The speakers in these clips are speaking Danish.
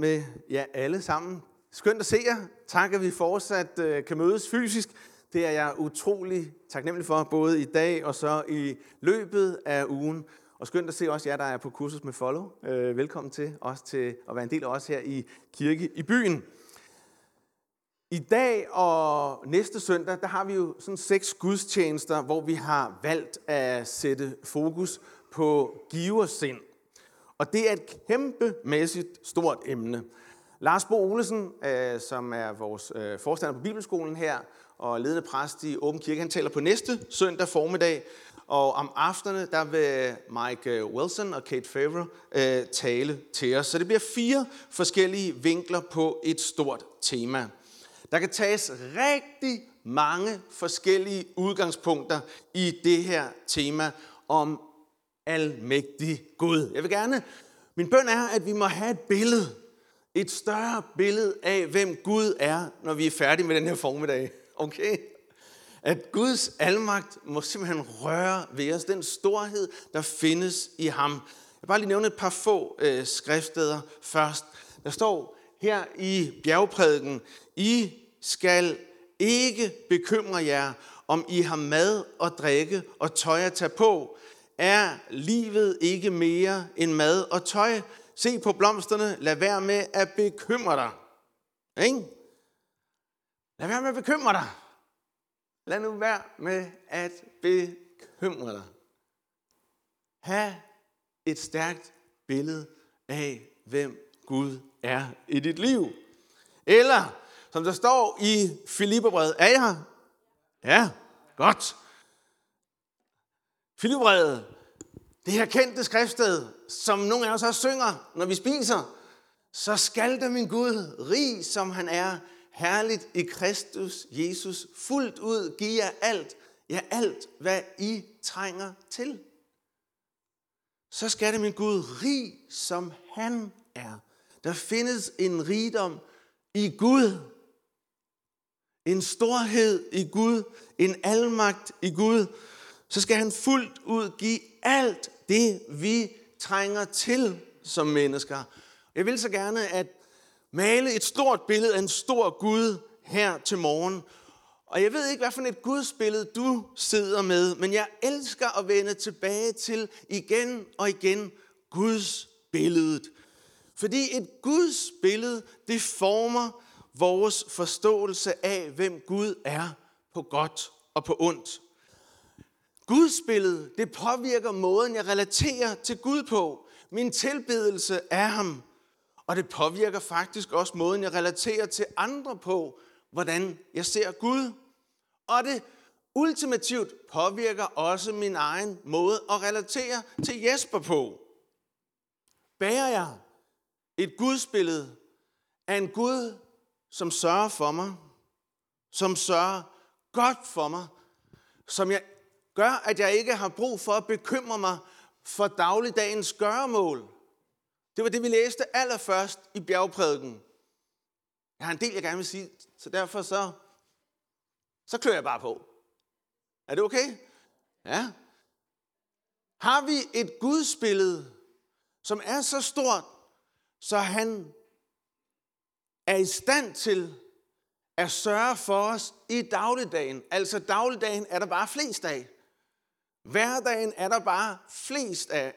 med jer alle sammen. Skønt at se jer. Tak, at vi fortsat øh, kan mødes fysisk. Det er jeg utrolig taknemmelig for, både i dag og så i løbet af ugen. Og skønt at se også jer, der er på kursus med Follow. Øh, velkommen til os til at være en del af os her i kirke i byen. I dag og næste søndag, der har vi jo sådan seks gudstjenester, hvor vi har valgt at sætte fokus på giversind. Og det er et kæmpemæssigt stort emne. Lars Bo Olesen, øh, som er vores øh, forstander på Bibelskolen her, og ledende præst i Åben Kirke, han taler på næste søndag formiddag. Og om aftenerne, der vil Mike øh, Wilson og Kate Favre øh, tale til os. Så det bliver fire forskellige vinkler på et stort tema. Der kan tages rigtig mange forskellige udgangspunkter i det her tema om almægtig Gud. Jeg vil gerne, min bøn er, at vi må have et billede, et større billede af, hvem Gud er, når vi er færdige med den her formiddag. Okay? At Guds almagt må simpelthen røre ved os, den storhed, der findes i ham. Jeg vil bare lige nævne et par få øh, skriftsteder først. Der står her i bjergprædiken, I skal ikke bekymre jer, om I har mad og drikke og tøj at tage på. Er livet ikke mere end mad og tøj? Se på blomsterne, lad være med at bekymre dig. Ikke? Lad være med at bekymre dig. Lad nu være med at bekymre dig. Ha' et stærkt billede af, hvem Gud er i dit liv. Eller, som der står i Filipperbrevet, er jeg her? Ja, godt. Filipperbrevet, det her kendte skriftsted, som nogle af os også synger, når vi spiser, så skal der min Gud, rig som han er, herligt i Kristus Jesus, fuldt ud give jer alt, ja alt, hvad I trænger til. Så skal det min Gud, rig som han er. Der findes en rigdom i Gud. En storhed i Gud. En almagt i Gud. Så skal han fuldt ud give alt det, vi trænger til som mennesker. Jeg vil så gerne at male et stort billede af en stor Gud her til morgen. Og jeg ved ikke, hvad for et gudsbillede du sidder med, men jeg elsker at vende tilbage til igen og igen Guds billedet. Fordi et Guds billede, det former vores forståelse af, hvem Gud er på godt og på ondt. Guds billede, det påvirker måden, jeg relaterer til Gud på. Min tilbedelse af ham. Og det påvirker faktisk også måden, jeg relaterer til andre på, hvordan jeg ser Gud. Og det ultimativt påvirker også min egen måde at relatere til Jesper på. Bærer jeg et gudsbillede af en Gud, som sørger for mig, som sørger godt for mig, som jeg gør, at jeg ikke har brug for at bekymre mig for dagligdagens gøremål. Det var det, vi læste allerførst i bjergprædiken. Jeg har en del, jeg gerne vil sige, så derfor så, så klør jeg bare på. Er det okay? Ja. Har vi et gudsbillede, som er så stort, så han er i stand til at sørge for os i dagligdagen. Altså dagligdagen er der bare flest af. Hverdagen er der bare flest af.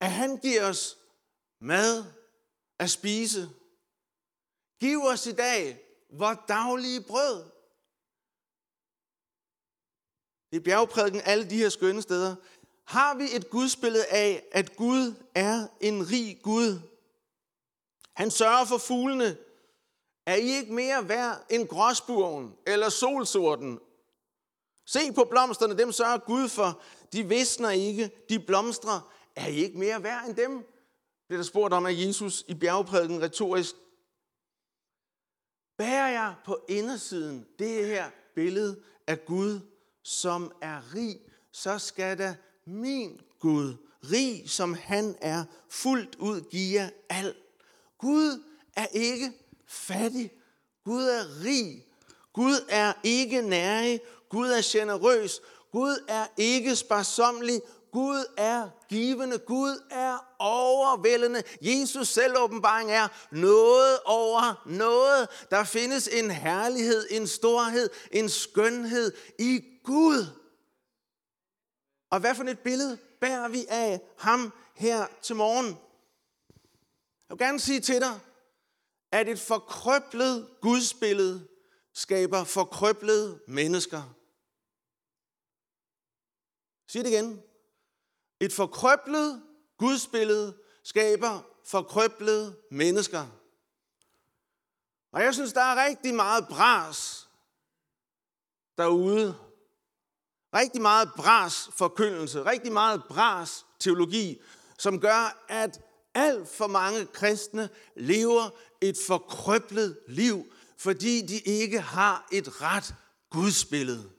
At han giver os mad at spise. Giv os i dag vores daglige brød. Det er bjergprædiken alle de her skønne steder. Har vi et gudsbillede af, at Gud er en rig Gud? Han sørger for fuglene. Er I ikke mere værd end gråsburen, eller solsorten Se på blomsterne, dem sørger Gud for. De visner ikke, de blomstrer. Er I ikke mere værd end dem? Det der spurgt om af Jesus i bjergprædiken retorisk. Bærer jeg på indersiden det her billede af Gud, som er rig, så skal da min Gud, rig som han er, fuldt ud give jer alt. Gud er ikke fattig. Gud er rig. Gud er ikke nærig. Gud er generøs. Gud er ikke sparsomlig. Gud er givende. Gud er overvældende. Jesus selv åbenbaring er noget over noget. Der findes en herlighed, en storhed, en skønhed i Gud. Og hvad for et billede bærer vi af ham her til morgen? Jeg vil gerne sige til dig, at et forkrøblet gudsbillede skaber forkrøblede mennesker. Sig det igen. Et forkrøblet gudsbillede skaber forkrøblede mennesker. Og jeg synes, der er rigtig meget bras derude. Rigtig meget bras forkyndelse, rigtig meget bras teologi, som gør, at alt for mange kristne lever et forkrøblet liv, fordi de ikke har et ret gudsbillede.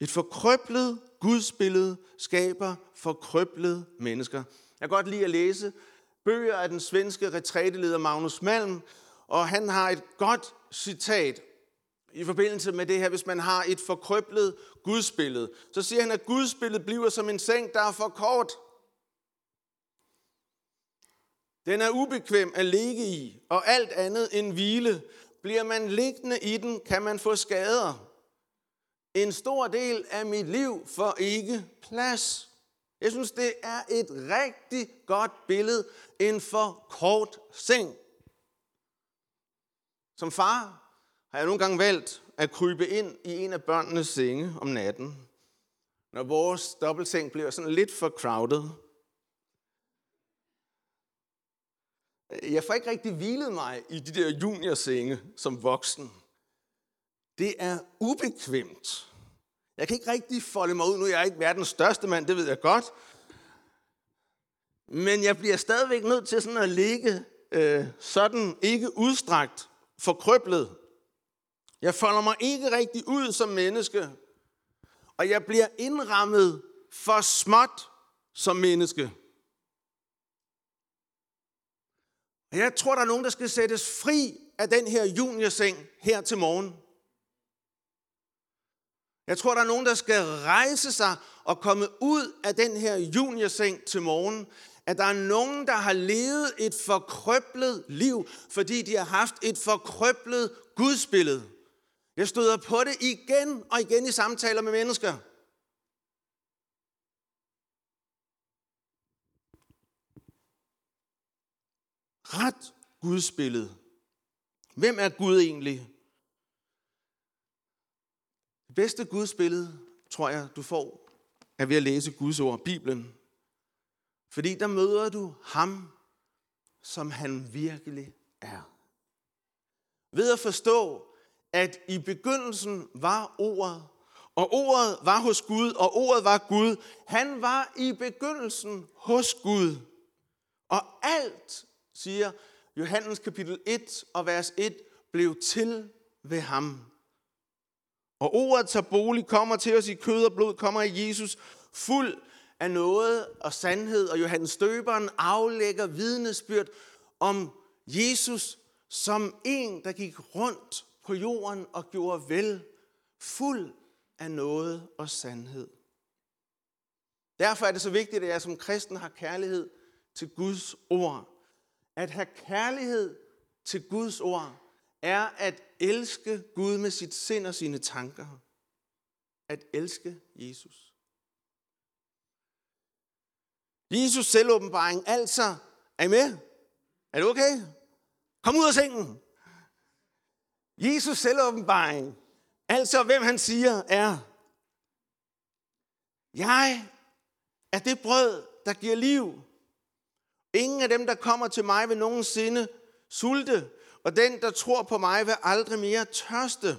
Et forkrøblet gudsbillede skaber forkrøblede mennesker. Jeg kan godt lide at læse bøger af den svenske retræteleder Magnus Malm, og han har et godt citat i forbindelse med det her, hvis man har et forkrøblet gudsbillede. Så siger han, at gudsbilledet bliver som en seng, der er for kort. Den er ubekvem at ligge i, og alt andet end hvile. Bliver man liggende i den, kan man få skader. En stor del af mit liv får ikke plads. Jeg synes, det er et rigtig godt billede. En for kort seng. Som far har jeg nogle gange valgt at krybe ind i en af børnenes senge om natten, når vores dobbeltseng bliver sådan lidt for crowded. Jeg får ikke rigtig hvilet mig i de der juniorsenge som voksen. Det er ubekvemt. Jeg kan ikke rigtig folde mig ud. Nu er jeg ikke verdens største mand, det ved jeg godt. Men jeg bliver stadigvæk nødt til sådan at ligge øh, sådan ikke udstrakt, forkrøblet. Jeg folder mig ikke rigtig ud som menneske. Og jeg bliver indrammet for småt som menneske. Og jeg tror, der er nogen, der skal sættes fri af den her juniorseng her til morgen. Jeg tror, der er nogen, der skal rejse sig og komme ud af den her juniorseng til morgen. At der er nogen, der har levet et forkrøblet liv, fordi de har haft et forkrøblet gudsbillede. Jeg støder på det igen og igen i samtaler med mennesker. Ret gudsbillede. Hvem er Gud egentlig? Det bedste gudsbillede, tror jeg, du får, er ved at læse Guds ord, Bibelen. Fordi der møder du ham, som han virkelig er. Ved at forstå, at i begyndelsen var ordet, og ordet var hos Gud, og ordet var Gud. Han var i begyndelsen hos Gud. Og alt, siger Johannes kapitel 1 og vers 1, blev til ved ham. Og ordet tager bolig, kommer til os i kød og blod, kommer i Jesus, fuld af noget og sandhed. Og Johannes Støberen aflægger vidnesbyrd om Jesus som en, der gik rundt på jorden og gjorde vel, fuld af noget og sandhed. Derfor er det så vigtigt, at jeg som kristen har kærlighed til Guds ord. At have kærlighed til Guds ord er at elske Gud med sit sind og sine tanker. At elske Jesus. Jesus selvåbenbaring, altså, er I med? Er det okay? Kom ud af sengen. Jesus selvåbenbaring, altså hvem han siger er, jeg er det brød, der giver liv. Ingen af dem, der kommer til mig, vil nogensinde sulte, og den, der tror på mig, vil aldrig mere tørste.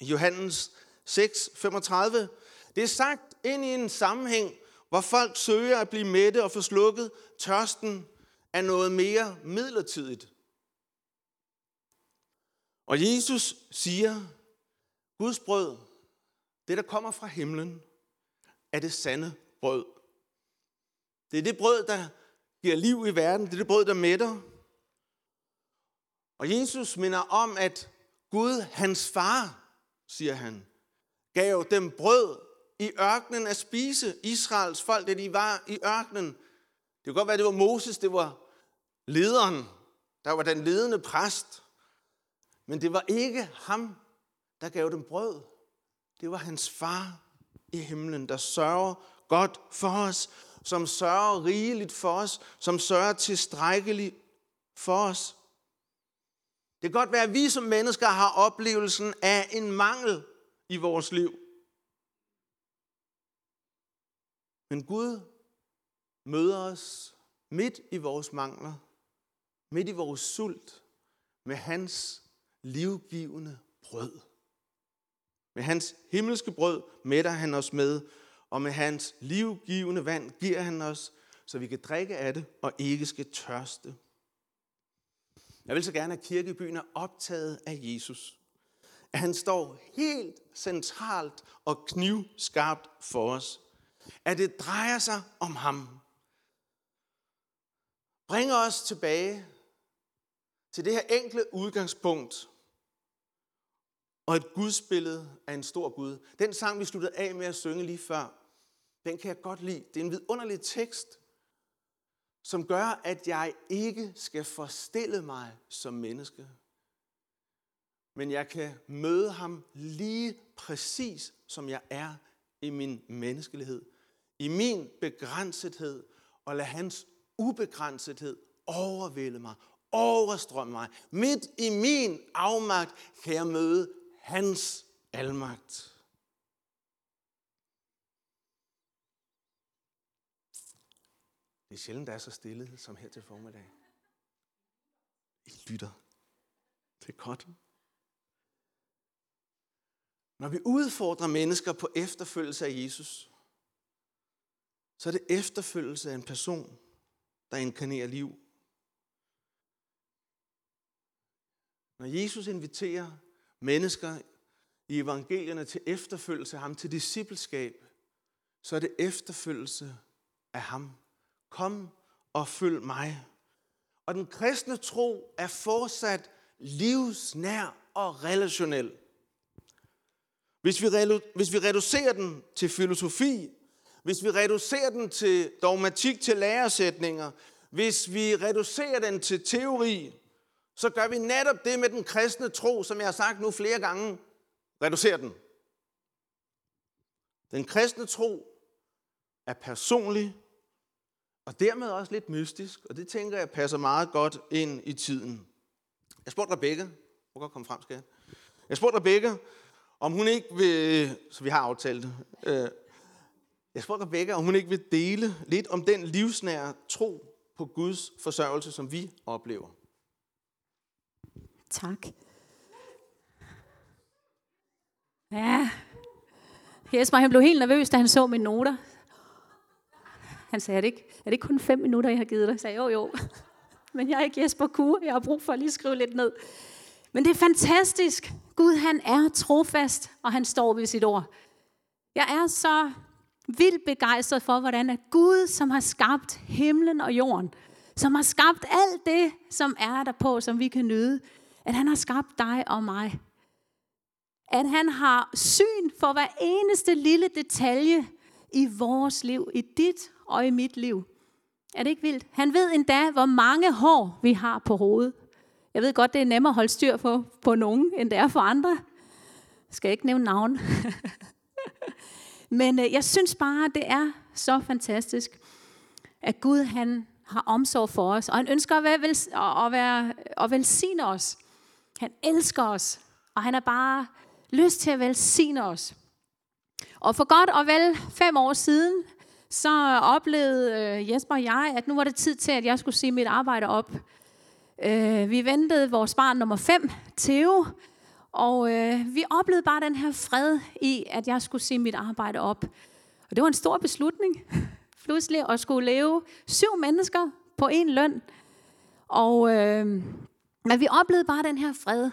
Johannes 6, 35. Det er sagt ind i en sammenhæng, hvor folk søger at blive mætte og få slukket tørsten af noget mere midlertidigt. Og Jesus siger, Guds brød, det der kommer fra himlen, er det sande brød. Det er det brød, der giver liv i verden. Det er det brød, der mætter. Og Jesus minder om, at Gud, hans far, siger han, gav dem brød i ørkenen at spise. Israels folk, da de var i ørkenen. Det kunne godt være, det var Moses, det var lederen. Der var den ledende præst. Men det var ikke ham, der gav dem brød. Det var hans far i himlen, der sørger godt for os, som sørger rigeligt for os, som sørger tilstrækkeligt for os. Det kan godt være, at vi som mennesker har oplevelsen af en mangel i vores liv. Men Gud møder os midt i vores mangler, midt i vores sult, med hans livgivende brød. Med hans himmelske brød mætter han os med, og med hans livgivende vand giver han os, så vi kan drikke af det og ikke skal tørste. Jeg vil så gerne, at kirkebyen er optaget af Jesus. At han står helt centralt og knivskarpt for os. At det drejer sig om ham. Bringer os tilbage til det her enkle udgangspunkt, og et gudsbillede af en stor Gud. Den sang, vi sluttede af med at synge lige før, den kan jeg godt lide. Det er en vidunderlig tekst, som gør, at jeg ikke skal forstille mig som menneske. Men jeg kan møde ham lige præcis, som jeg er i min menneskelighed. I min begrænsethed, og lade hans ubegrænsethed overvælde mig, overstrømme mig. Midt i min afmagt kan jeg møde hans almagt. Det er sjældent, der er så stille som her til formiddag. I lytter. Det er godt. Når vi udfordrer mennesker på efterfølgelse af Jesus, så er det efterfølgelse af en person, der inkarnerer liv. Når Jesus inviterer mennesker i evangelierne til efterfølgelse af ham, til discipleskab, så er det efterfølgelse af ham. Kom og følg mig. Og den kristne tro er fortsat livsnær og relationel. Hvis vi, hvis vi reducerer den til filosofi, hvis vi reducerer den til dogmatik, til læresætninger, hvis vi reducerer den til teori, så gør vi netop det med den kristne tro, som jeg har sagt nu flere gange. Reducer den. Den kristne tro er personlig, og dermed også lidt mystisk, og det tænker jeg passer meget godt ind i tiden. Jeg spurgte Rebecca, hvor godt komme frem, skal jeg? Jeg spurgte Rebecca, om hun ikke vil, så vi har aftalt det, øh, jeg spurgte Rebecca, om hun ikke vil dele lidt om den livsnære tro på Guds forsørgelse, som vi oplever. Tak. Ja, Jesper han blev helt nervøs, da han så mine noter. Han sagde, er det, ikke, er det ikke kun fem minutter, jeg har givet dig? Jeg sagde, jo jo. Men jeg er ikke Jesper Kure, jeg har brug for at lige skrive lidt ned. Men det er fantastisk. Gud han er trofast, og han står ved sit ord. Jeg er så vildt begejstret for, hvordan at Gud, som har skabt himlen og jorden, som har skabt alt det, som er der på, som vi kan nyde, at han har skabt dig og mig. At han har syn for hver eneste lille detalje i vores liv, i dit og i mit liv. Er det ikke vildt? Han ved endda, hvor mange hår vi har på hovedet. Jeg ved godt, det er nemmere at holde styr på, på nogen, end det er for andre. Jeg skal ikke nævne navn. Men øh, jeg synes bare, det er så fantastisk, at Gud han har omsorg for os, og han ønsker at, være, at, være, at velsigne os. Han elsker os, og han har bare lyst til at velsigne os. Og for godt og vel fem år siden, så oplevede øh, Jesper og jeg, at nu var det tid til, at jeg skulle sige mit arbejde op. Øh, vi ventede vores barn nummer 5, Theo, og øh, vi oplevede bare den her fred i, at jeg skulle sige mit arbejde op. Og det var en stor beslutning, pludselig at skulle leve syv mennesker på én løn. Og øh, men vi oplevede bare den her fred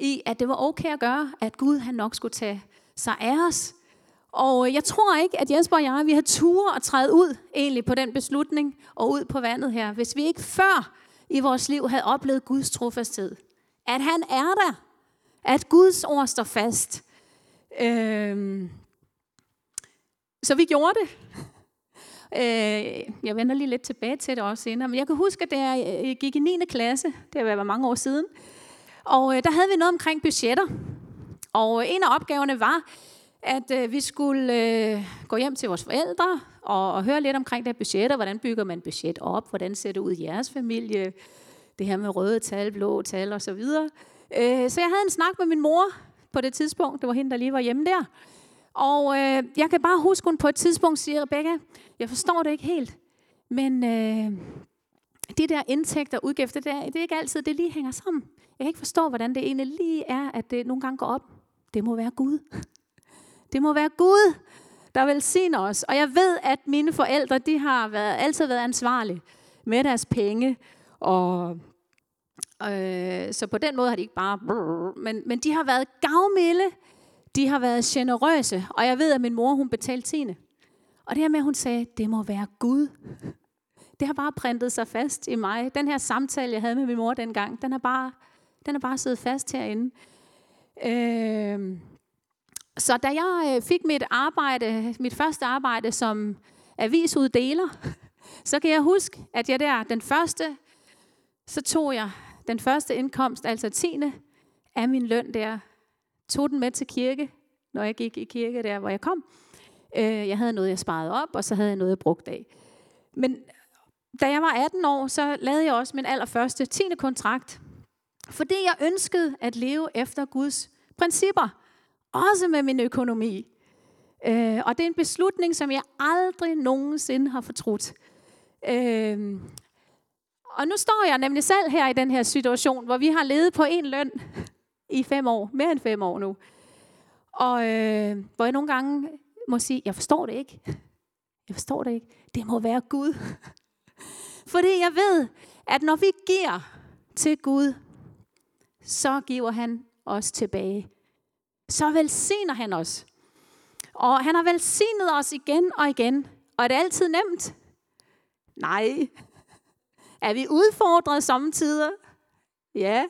i, at det var okay at gøre, at Gud han nok skulle tage sig af os. Og øh, jeg tror ikke, at Jesper og jeg, vi har tur at træde ud egentlig på den beslutning og ud på vandet her, hvis vi ikke før i vores liv havde oplevet Guds trofasthed. At han er der. At Guds ord står fast. Øhm, så vi gjorde det. Øh, jeg vender lige lidt tilbage til det også senere, men jeg kan huske, at da jeg øh, gik i 9. klasse, det var mange år siden, og øh, der havde vi noget omkring budgetter. Og øh, en af opgaverne var, at øh, vi skulle øh, gå hjem til vores forældre og, og høre lidt omkring det budget og Hvordan bygger man budget op? Hvordan ser det ud i jeres familie? Det her med røde tal, blå tal og så videre. Øh, så jeg havde en snak med min mor på det tidspunkt. Det var hende, der lige var hjemme der. Og øh, jeg kan bare huske, hun på et tidspunkt siger, Rebecca, jeg forstår det ikke helt, men øh, de der indtægter og udgifter, det er, det er ikke altid, det lige hænger sammen. Jeg kan ikke forstå, hvordan det egentlig lige er, at det nogle gange går op. Det må være Gud. Det må være Gud, der velsigner os. Og jeg ved, at mine forældre, de har været, altid været ansvarlige med deres penge. Og, øh, så på den måde har de ikke bare... Men, men de har været gavmilde. De har været generøse. Og jeg ved, at min mor, hun betalte tiende. Og det her med, at hun sagde, det må være Gud. Det har bare printet sig fast i mig. Den her samtale, jeg havde med min mor dengang, den er bare, den er bare siddet fast herinde. Øh, så da jeg øh, fik mit arbejde, mit første arbejde som avisuddeler, så kan jeg huske, at jeg der, den første, så tog jeg den første indkomst, altså 10. af min løn der, tog den med til kirke, når jeg gik i kirke der, hvor jeg kom. Øh, jeg havde noget, jeg sparede op, og så havde jeg noget, jeg brugte af. Men da jeg var 18 år, så lavede jeg også min allerførste 10. kontrakt, fordi jeg ønskede at leve efter Guds principper. Også med min økonomi. Øh, og det er en beslutning, som jeg aldrig nogensinde har fortrudt. Øh, og nu står jeg nemlig selv her i den her situation, hvor vi har levet på en løn i fem år, mere end fem år nu. Og øh, hvor jeg nogle gange må sige, jeg forstår det ikke. Jeg forstår det ikke. Det må være Gud. Fordi jeg ved, at når vi giver til Gud, så giver han os tilbage så velsigner han os. Og han har velsignet os igen og igen. Og er det altid nemt? Nej. Er vi udfordret samtidig? Ja.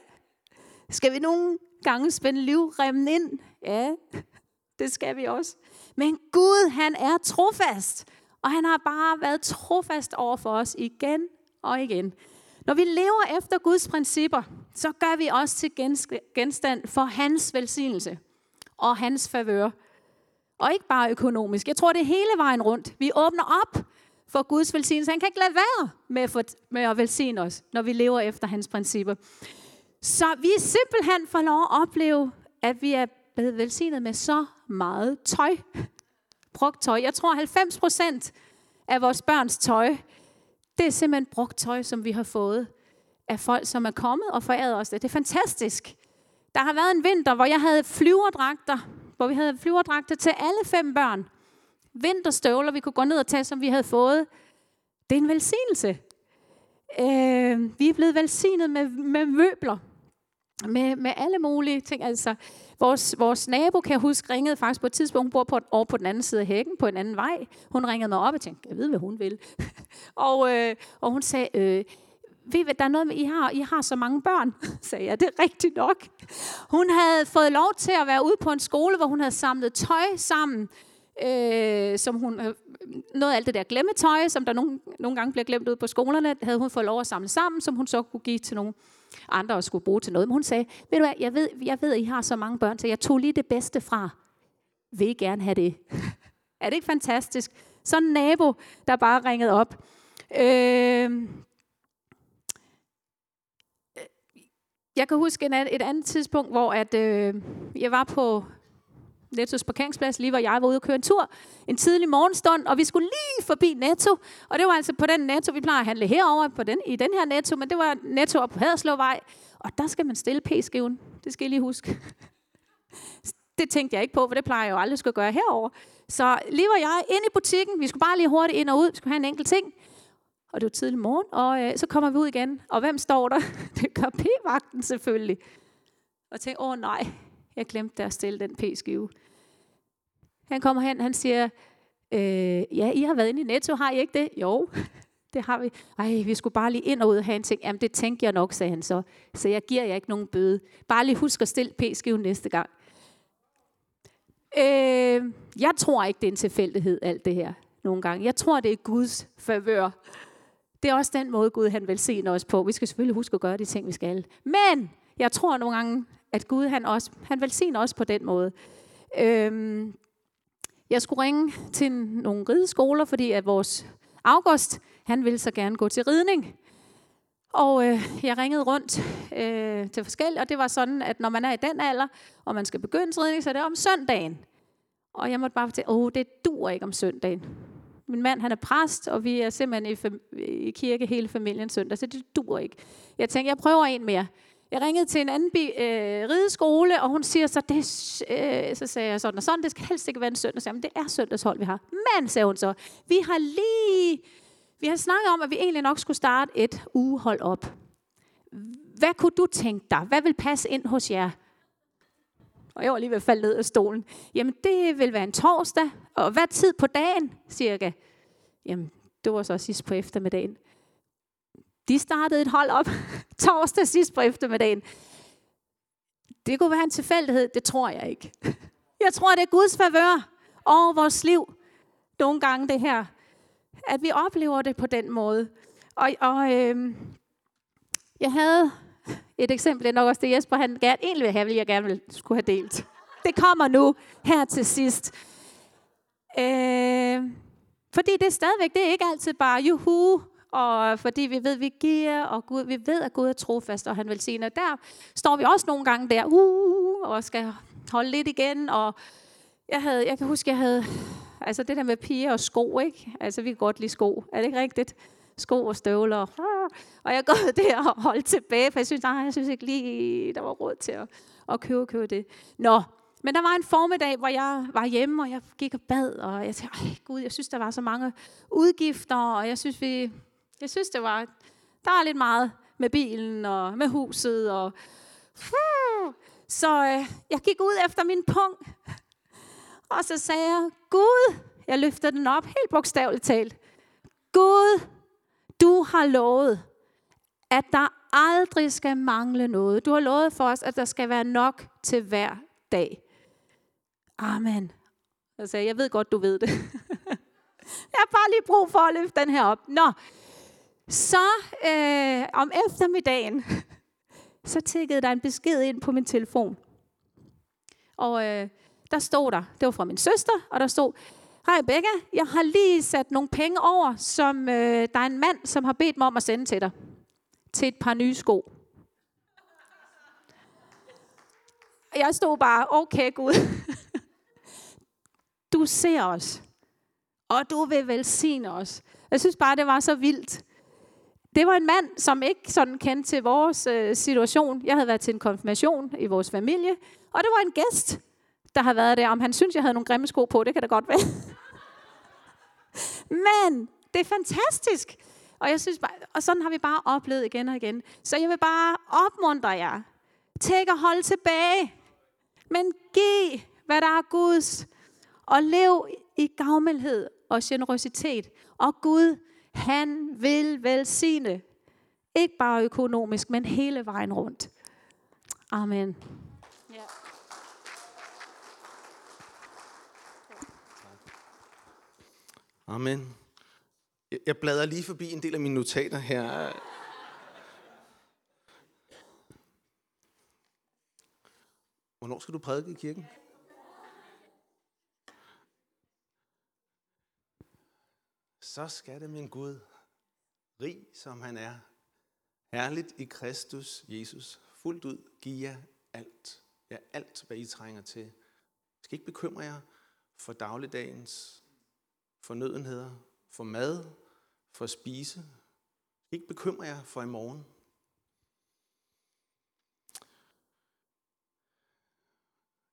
Skal vi nogle gange spænde livremmen ind? Ja, det skal vi også. Men Gud, han er trofast. Og han har bare været trofast over for os igen og igen. Når vi lever efter Guds principper, så gør vi os til genstand for hans velsignelse og hans favør. Og ikke bare økonomisk. Jeg tror, det er hele vejen rundt. Vi åbner op for Guds velsignelse. Han kan ikke lade være med at, for, med at velsigne os, når vi lever efter hans principper. Så vi simpelthen får lov at opleve, at vi er blevet velsignet med så meget tøj. Brugt tøj. Jeg tror, 90 procent af vores børns tøj, det er simpelthen brugt tøj, som vi har fået af folk, som er kommet og foræret os det. Det er fantastisk. Der har været en vinter, hvor jeg havde flyverdragter, hvor vi havde flyverdragter til alle fem børn. Vinterstøvler, vi kunne gå ned og tage, som vi havde fået. Det er en velsignelse. Øh, vi er blevet velsignet med, med møbler. Med, med alle mulige ting. Altså, vores, vores nabo, kan jeg huske, ringede faktisk på et tidspunkt, hun bor på, over på den anden side af hækken, på en anden vej. Hun ringede mig op og tænkte, jeg ved, hvad hun vil. og, øh, og hun sagde, øh, ved I, der er noget med, I har, I har så mange børn, sagde jeg. Det er rigtigt nok. Hun havde fået lov til at være ude på en skole, hvor hun havde samlet tøj sammen, øh, som hun, øh, noget af alt det der glemmetøj, som der nogle, nogle gange bliver glemt ud på skolerne, havde hun fået lov at samle sammen, som hun så kunne give til nogle andre og skulle bruge til noget. Men hun sagde, ved du hvad, jeg ved, jeg ved, at I har så mange børn, så jeg tog lige det bedste fra. Vil I gerne have det? er det ikke fantastisk? Så en nabo, der bare ringede op. Øh, Jeg kan huske et, et andet tidspunkt, hvor at, øh, jeg var på Nettos parkeringsplads, lige hvor jeg var ude og køre en tur, en tidlig morgenstund, og vi skulle lige forbi Netto, og det var altså på den Netto, vi plejer at handle herover på den, i den her Netto, men det var Netto op på Haderslåvej, og der skal man stille p-skiven, det skal I lige huske. det tænkte jeg ikke på, for det plejer jeg jo aldrig at gøre herover. Så lige var jeg inde i butikken, vi skulle bare lige hurtigt ind og ud, vi skulle have en enkelt ting, og det var tidlig morgen, og øh, så kommer vi ud igen. Og hvem står der? Det gør p-vagten selvfølgelig. Og tænker, åh nej, jeg glemte at stille den p-skive. Han kommer hen, han siger, øh, ja, I har været inde i Netto, har I ikke det? Jo, det har vi. Ej, vi skulle bare lige ind og ud og have en ting. Jamen, det tænker jeg nok, sagde han så. Så jeg giver jer ikke nogen bøde. Bare lige husk at stille p-skiven næste gang. Øh, jeg tror ikke, det er en tilfældighed, alt det her, nogle gange. Jeg tror, det er Guds favør. Det er også den måde, Gud han velsigner os på. Vi skal selvfølgelig huske at gøre de ting, vi skal. Men jeg tror nogle gange, at Gud han også han velsigner os på den måde. Øhm, jeg skulle ringe til nogle rideskoler, fordi at vores August, han ville så gerne gå til ridning. Og øh, jeg ringede rundt øh, til forskellige, og det var sådan, at når man er i den alder, og man skal begynde til ridning, så er det om søndagen. Og jeg måtte bare fortælle, åh, det dur ikke om søndagen. Min mand, han er præst, og vi er simpelthen i, fam- i kirke hele familien søndag, så det dur ikke. Jeg tænkte, jeg prøver en mere. Jeg ringede til en anden bi, øh, rideskole, og hun siger så, det, øh, så sagde jeg sådan og sådan, det skal helst ikke være en søndag. Så jeg, det er søndagshold, vi har. Men, sagde hun så, vi har lige, vi har snakket om, at vi egentlig nok skulle starte et ugehold op. Hvad kunne du tænke dig? Hvad vil passe ind hos jer? Og jeg var lige ved at falde ned af stolen. Jamen, det vil være en torsdag. Og hvad tid på dagen, cirka? Jamen, det var så sidst på eftermiddagen. De startede et hold op torsdag sidst på eftermiddagen. Det kunne være en tilfældighed, det tror jeg ikke. Jeg tror, det er Guds favør over vores liv. Nogle gange det her. At vi oplever det på den måde. Og, og øh, jeg havde et eksempel, er nok også det Jesper han gerne, egentlig vil have, vil jeg gerne vil, skulle have delt. Det kommer nu her til sidst. Øh, fordi det er stadigvæk, det er ikke altid bare juhu, og fordi vi ved, at vi giver, og Gud, vi ved, at Gud er trofast, og han velsigner. Der står vi også nogle gange der, uh, uh, uh, og skal holde lidt igen, og jeg, havde, jeg kan huske, jeg havde, altså det der med piger og sko, ikke? Altså vi kan godt lide sko, er det ikke rigtigt? Sko og støvler, og jeg går der og holdt tilbage, for jeg synes, nej, jeg synes ikke lige, der var råd til at, at købe, købe det. Nå, men der var en formiddag, hvor jeg var hjemme, og jeg gik og bad, og jeg tænkte, Ej, Gud, jeg synes, der var så mange udgifter, og jeg synes, vi, jeg synes, det var, der er lidt meget med bilen og med huset. Og, så øh, jeg gik ud efter min pung, og så sagde jeg, Gud, jeg løftede den op, helt bogstaveligt talt. Gud, du har lovet, at der aldrig skal mangle noget. Du har lovet for os, at der skal være nok til hver dag. Amen. Jeg sagde, jeg ved godt, du ved det. jeg har bare lige brug for at løfte den her op. Nå, så øh, om eftermiddagen, så tækkede der en besked ind på min telefon. Og øh, der stod der, det var fra min søster, og der stod, Rebecca, jeg har lige sat nogle penge over, som øh, der er en mand, som har bedt mig om at sende til dig. Til et par nye sko. Jeg stod bare, okay Gud, du ser os, og du vil velsigne os. Jeg synes bare, det var så vildt. Det var en mand, som ikke sådan kendte til vores øh, situation. Jeg havde været til en konfirmation i vores familie, og det var en gæst, der havde været der. Om han synes, jeg havde nogle grimme sko på, det kan da godt være. Men det er fantastisk. Og, jeg synes bare, og sådan har vi bare oplevet igen og igen. Så jeg vil bare opmuntre jer til ikke at holde tilbage, men giv, hvad der er Guds, og lev i gavmildhed og generøsitet. Og Gud, han vil velsigne. Ikke bare økonomisk, men hele vejen rundt. Amen. Amen. Jeg bladrer lige forbi en del af mine notater her. Hvornår skal du prædike i kirken? Så skal det min Gud, rig som han er, herligt i Kristus Jesus, fuldt ud give jer alt. Ja, alt, hvad I trænger til. Jeg skal ikke bekymre jer for dagligdagens fornødenheder, for mad, for at spise. Ikke bekymre jer for i morgen.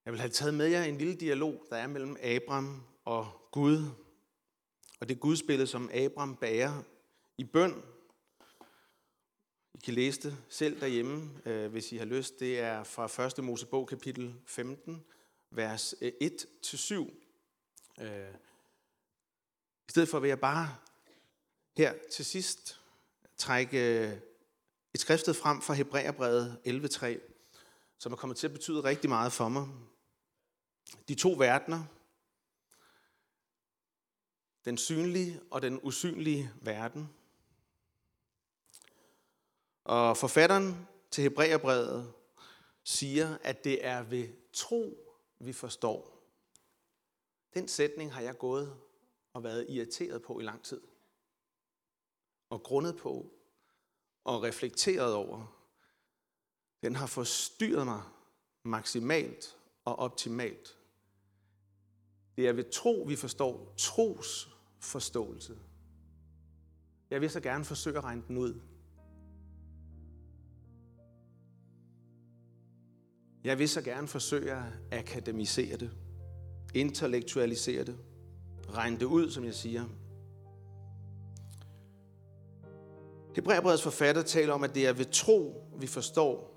Jeg vil have taget med jer en lille dialog, der er mellem Abraham og Gud. Og det gudsbillede, som Abraham bærer i bøn. I kan læse det selv derhjemme, øh, hvis I har lyst. Det er fra 1. Mosebog kapitel 15, vers øh, 1-7. I stedet for vil jeg bare her til sidst trække et skriftet frem fra Hebræerbrevet 11.3, som er kommet til at betyde rigtig meget for mig. De to verdener, den synlige og den usynlige verden. Og forfatteren til Hebræerbrevet siger, at det er ved tro, vi forstår. Den sætning har jeg gået og været irriteret på i lang tid. Og grundet på og reflekteret over. Den har forstyrret mig maksimalt og optimalt. Det er ved tro, vi forstår tros forståelse. Jeg vil så gerne forsøge at regne den ud. Jeg vil så gerne forsøge at akademisere det, intellektualisere det, regne det ud, som jeg siger. Hebræerbrevets forfatter taler om, at det er ved tro, vi forstår,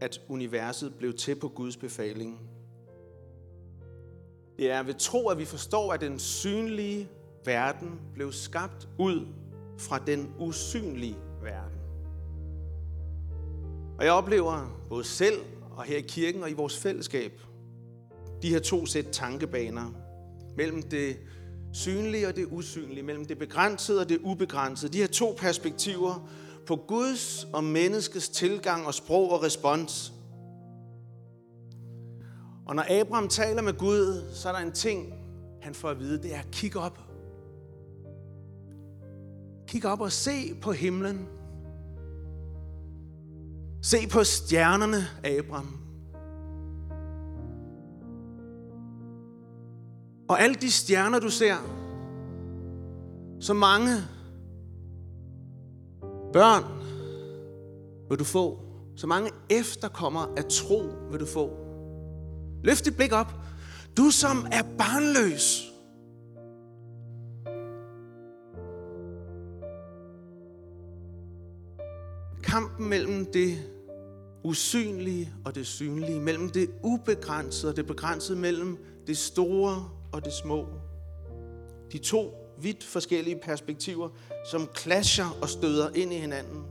at universet blev til på Guds befaling. Det er ved tro, at vi forstår, at den synlige verden blev skabt ud fra den usynlige verden. Og jeg oplever både selv og her i kirken og i vores fællesskab, de her to sæt tankebaner mellem det synlige og det usynlige, mellem det begrænsede og det ubegrænsede. De her to perspektiver på Guds og menneskets tilgang og sprog og respons. Og når Abraham taler med Gud, så er der en ting, han får at vide, det er, kig op. Kig op og se på himlen. Se på stjernerne, Abraham. Og alle de stjerner, du ser, så mange børn vil du få. Så mange efterkommer af tro vil du få. Løft dit blik op. Du som er barnløs. Kampen mellem det usynlige og det synlige, mellem det ubegrænsede og det begrænsede, mellem det store og det små. De to vidt forskellige perspektiver, som clasher og støder ind i hinanden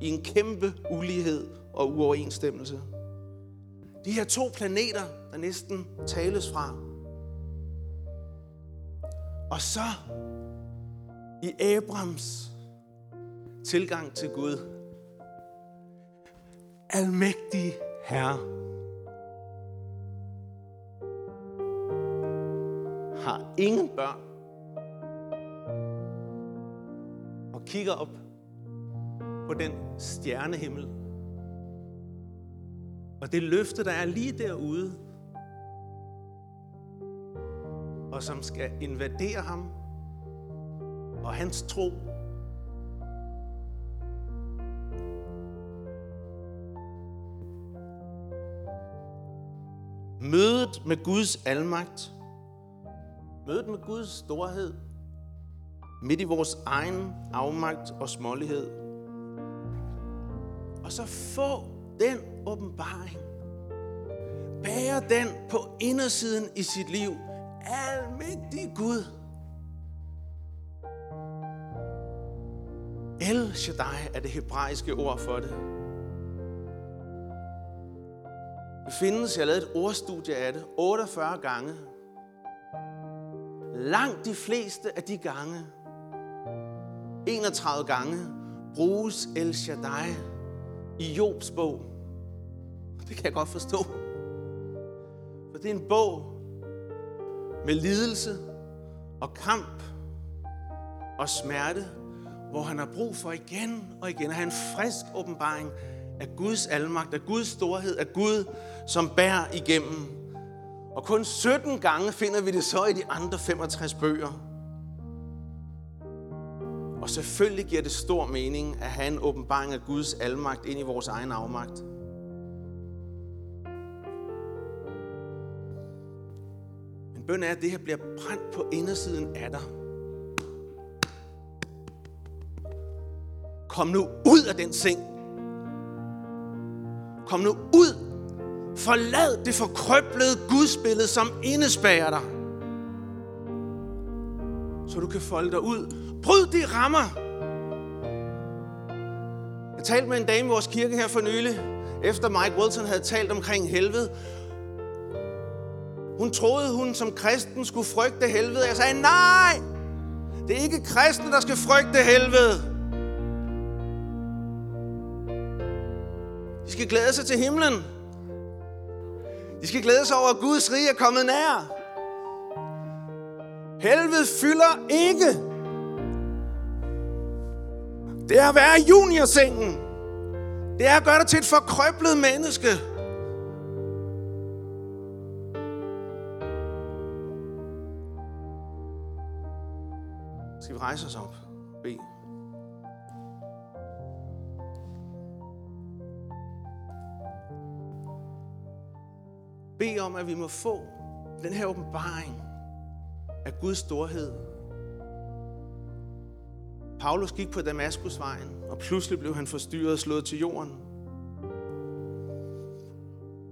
i en kæmpe ulighed og uoverensstemmelse. De her to planeter, der næsten tales fra. Og så i Abrams tilgang til Gud. Almægtig Herre. Har ingen børn. Og kigger op på den stjernehimmel, og det løfte, der er lige derude, og som skal invadere ham og hans tro, Mødet med Guds almagt, mødet med Guds storhed, midt i vores egen afmagt og smålighed. Og så få den åbenbaring. Bære den på indersiden i sit liv. Almægtig Gud. El Shaddai er det hebraiske ord for det. Det findes, jeg har lavet et ordstudie af det, 48 gange. Langt de fleste af de gange, 31 gange, bruges El Shaddai i Jobs bog. Det kan jeg godt forstå. For det er en bog med lidelse og kamp og smerte, hvor han har brug for igen og igen at have en frisk åbenbaring af Guds almagt, af Guds storhed, af Gud, som bærer igennem. Og kun 17 gange finder vi det så i de andre 65 bøger. Og selvfølgelig giver det stor mening at have en åbenbaring af Guds almagt ind i vores egen afmagt. Men bøn er, at det her bliver brændt på indersiden af dig. Kom nu ud af den seng. Kom nu ud. Forlad det forkrøblede gudsbillede, som indespærrer dig. Så du kan folde dig ud. Bryd de rammer. Jeg talte med en dame i vores kirke her for nylig, efter Mike Wilson havde talt omkring helvede. Hun troede, hun som kristen skulle frygte helvede. Jeg sagde, nej! Det er ikke kristne, der skal frygte helvede. De skal glæde sig til himlen. De skal glæde sig over, at Guds rige er kommet nær. Helvede fylder ikke. Det er at være i juniorsengen. Det er at gøre dig til et forkrøblet menneske. Skal vi rejse os op? Bede. Be om, at vi må få den her åbenbaring af Guds storhed. Paulus gik på Damaskusvejen, og pludselig blev han forstyrret og slået til jorden.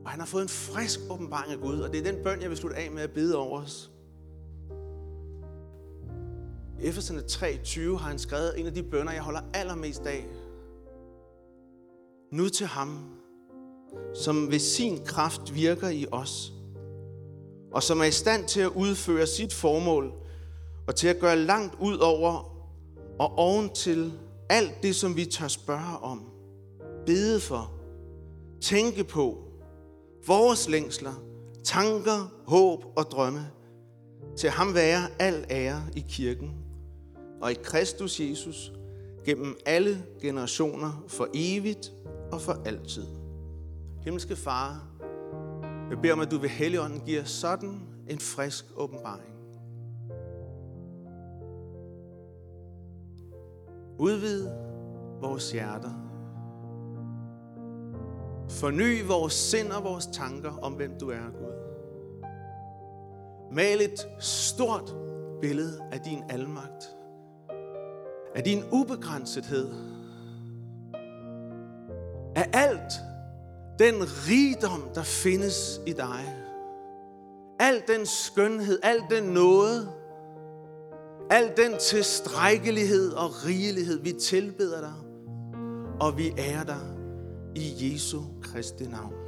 Og han har fået en frisk åbenbaring af Gud, og det er den bøn, jeg vil slutte af med at bede over os. I Efeserne 3.20 har han skrevet en af de bønder, jeg holder allermest af. Nu til ham, som ved sin kraft virker i os, og som er i stand til at udføre sit formål, og til at gøre langt ud over og oven til alt det, som vi tør spørge om, bede for, tænke på, vores længsler, tanker, håb og drømme, til ham være al ære i kirken og i Kristus Jesus gennem alle generationer for evigt og for altid. Himmelske Far, jeg beder om, at du ved Helligånden giver sådan en frisk åbenbaring. Udvid vores hjerter. Forny vores sind og vores tanker om, hvem du er, Gud. Mal et stort billede af din almagt. Af din ubegrænsethed. Af alt den rigdom, der findes i dig. Al den skønhed, al den nåde, al den tilstrækkelighed og rigelighed, vi tilbeder dig, og vi ærer dig i Jesu Kristi navn.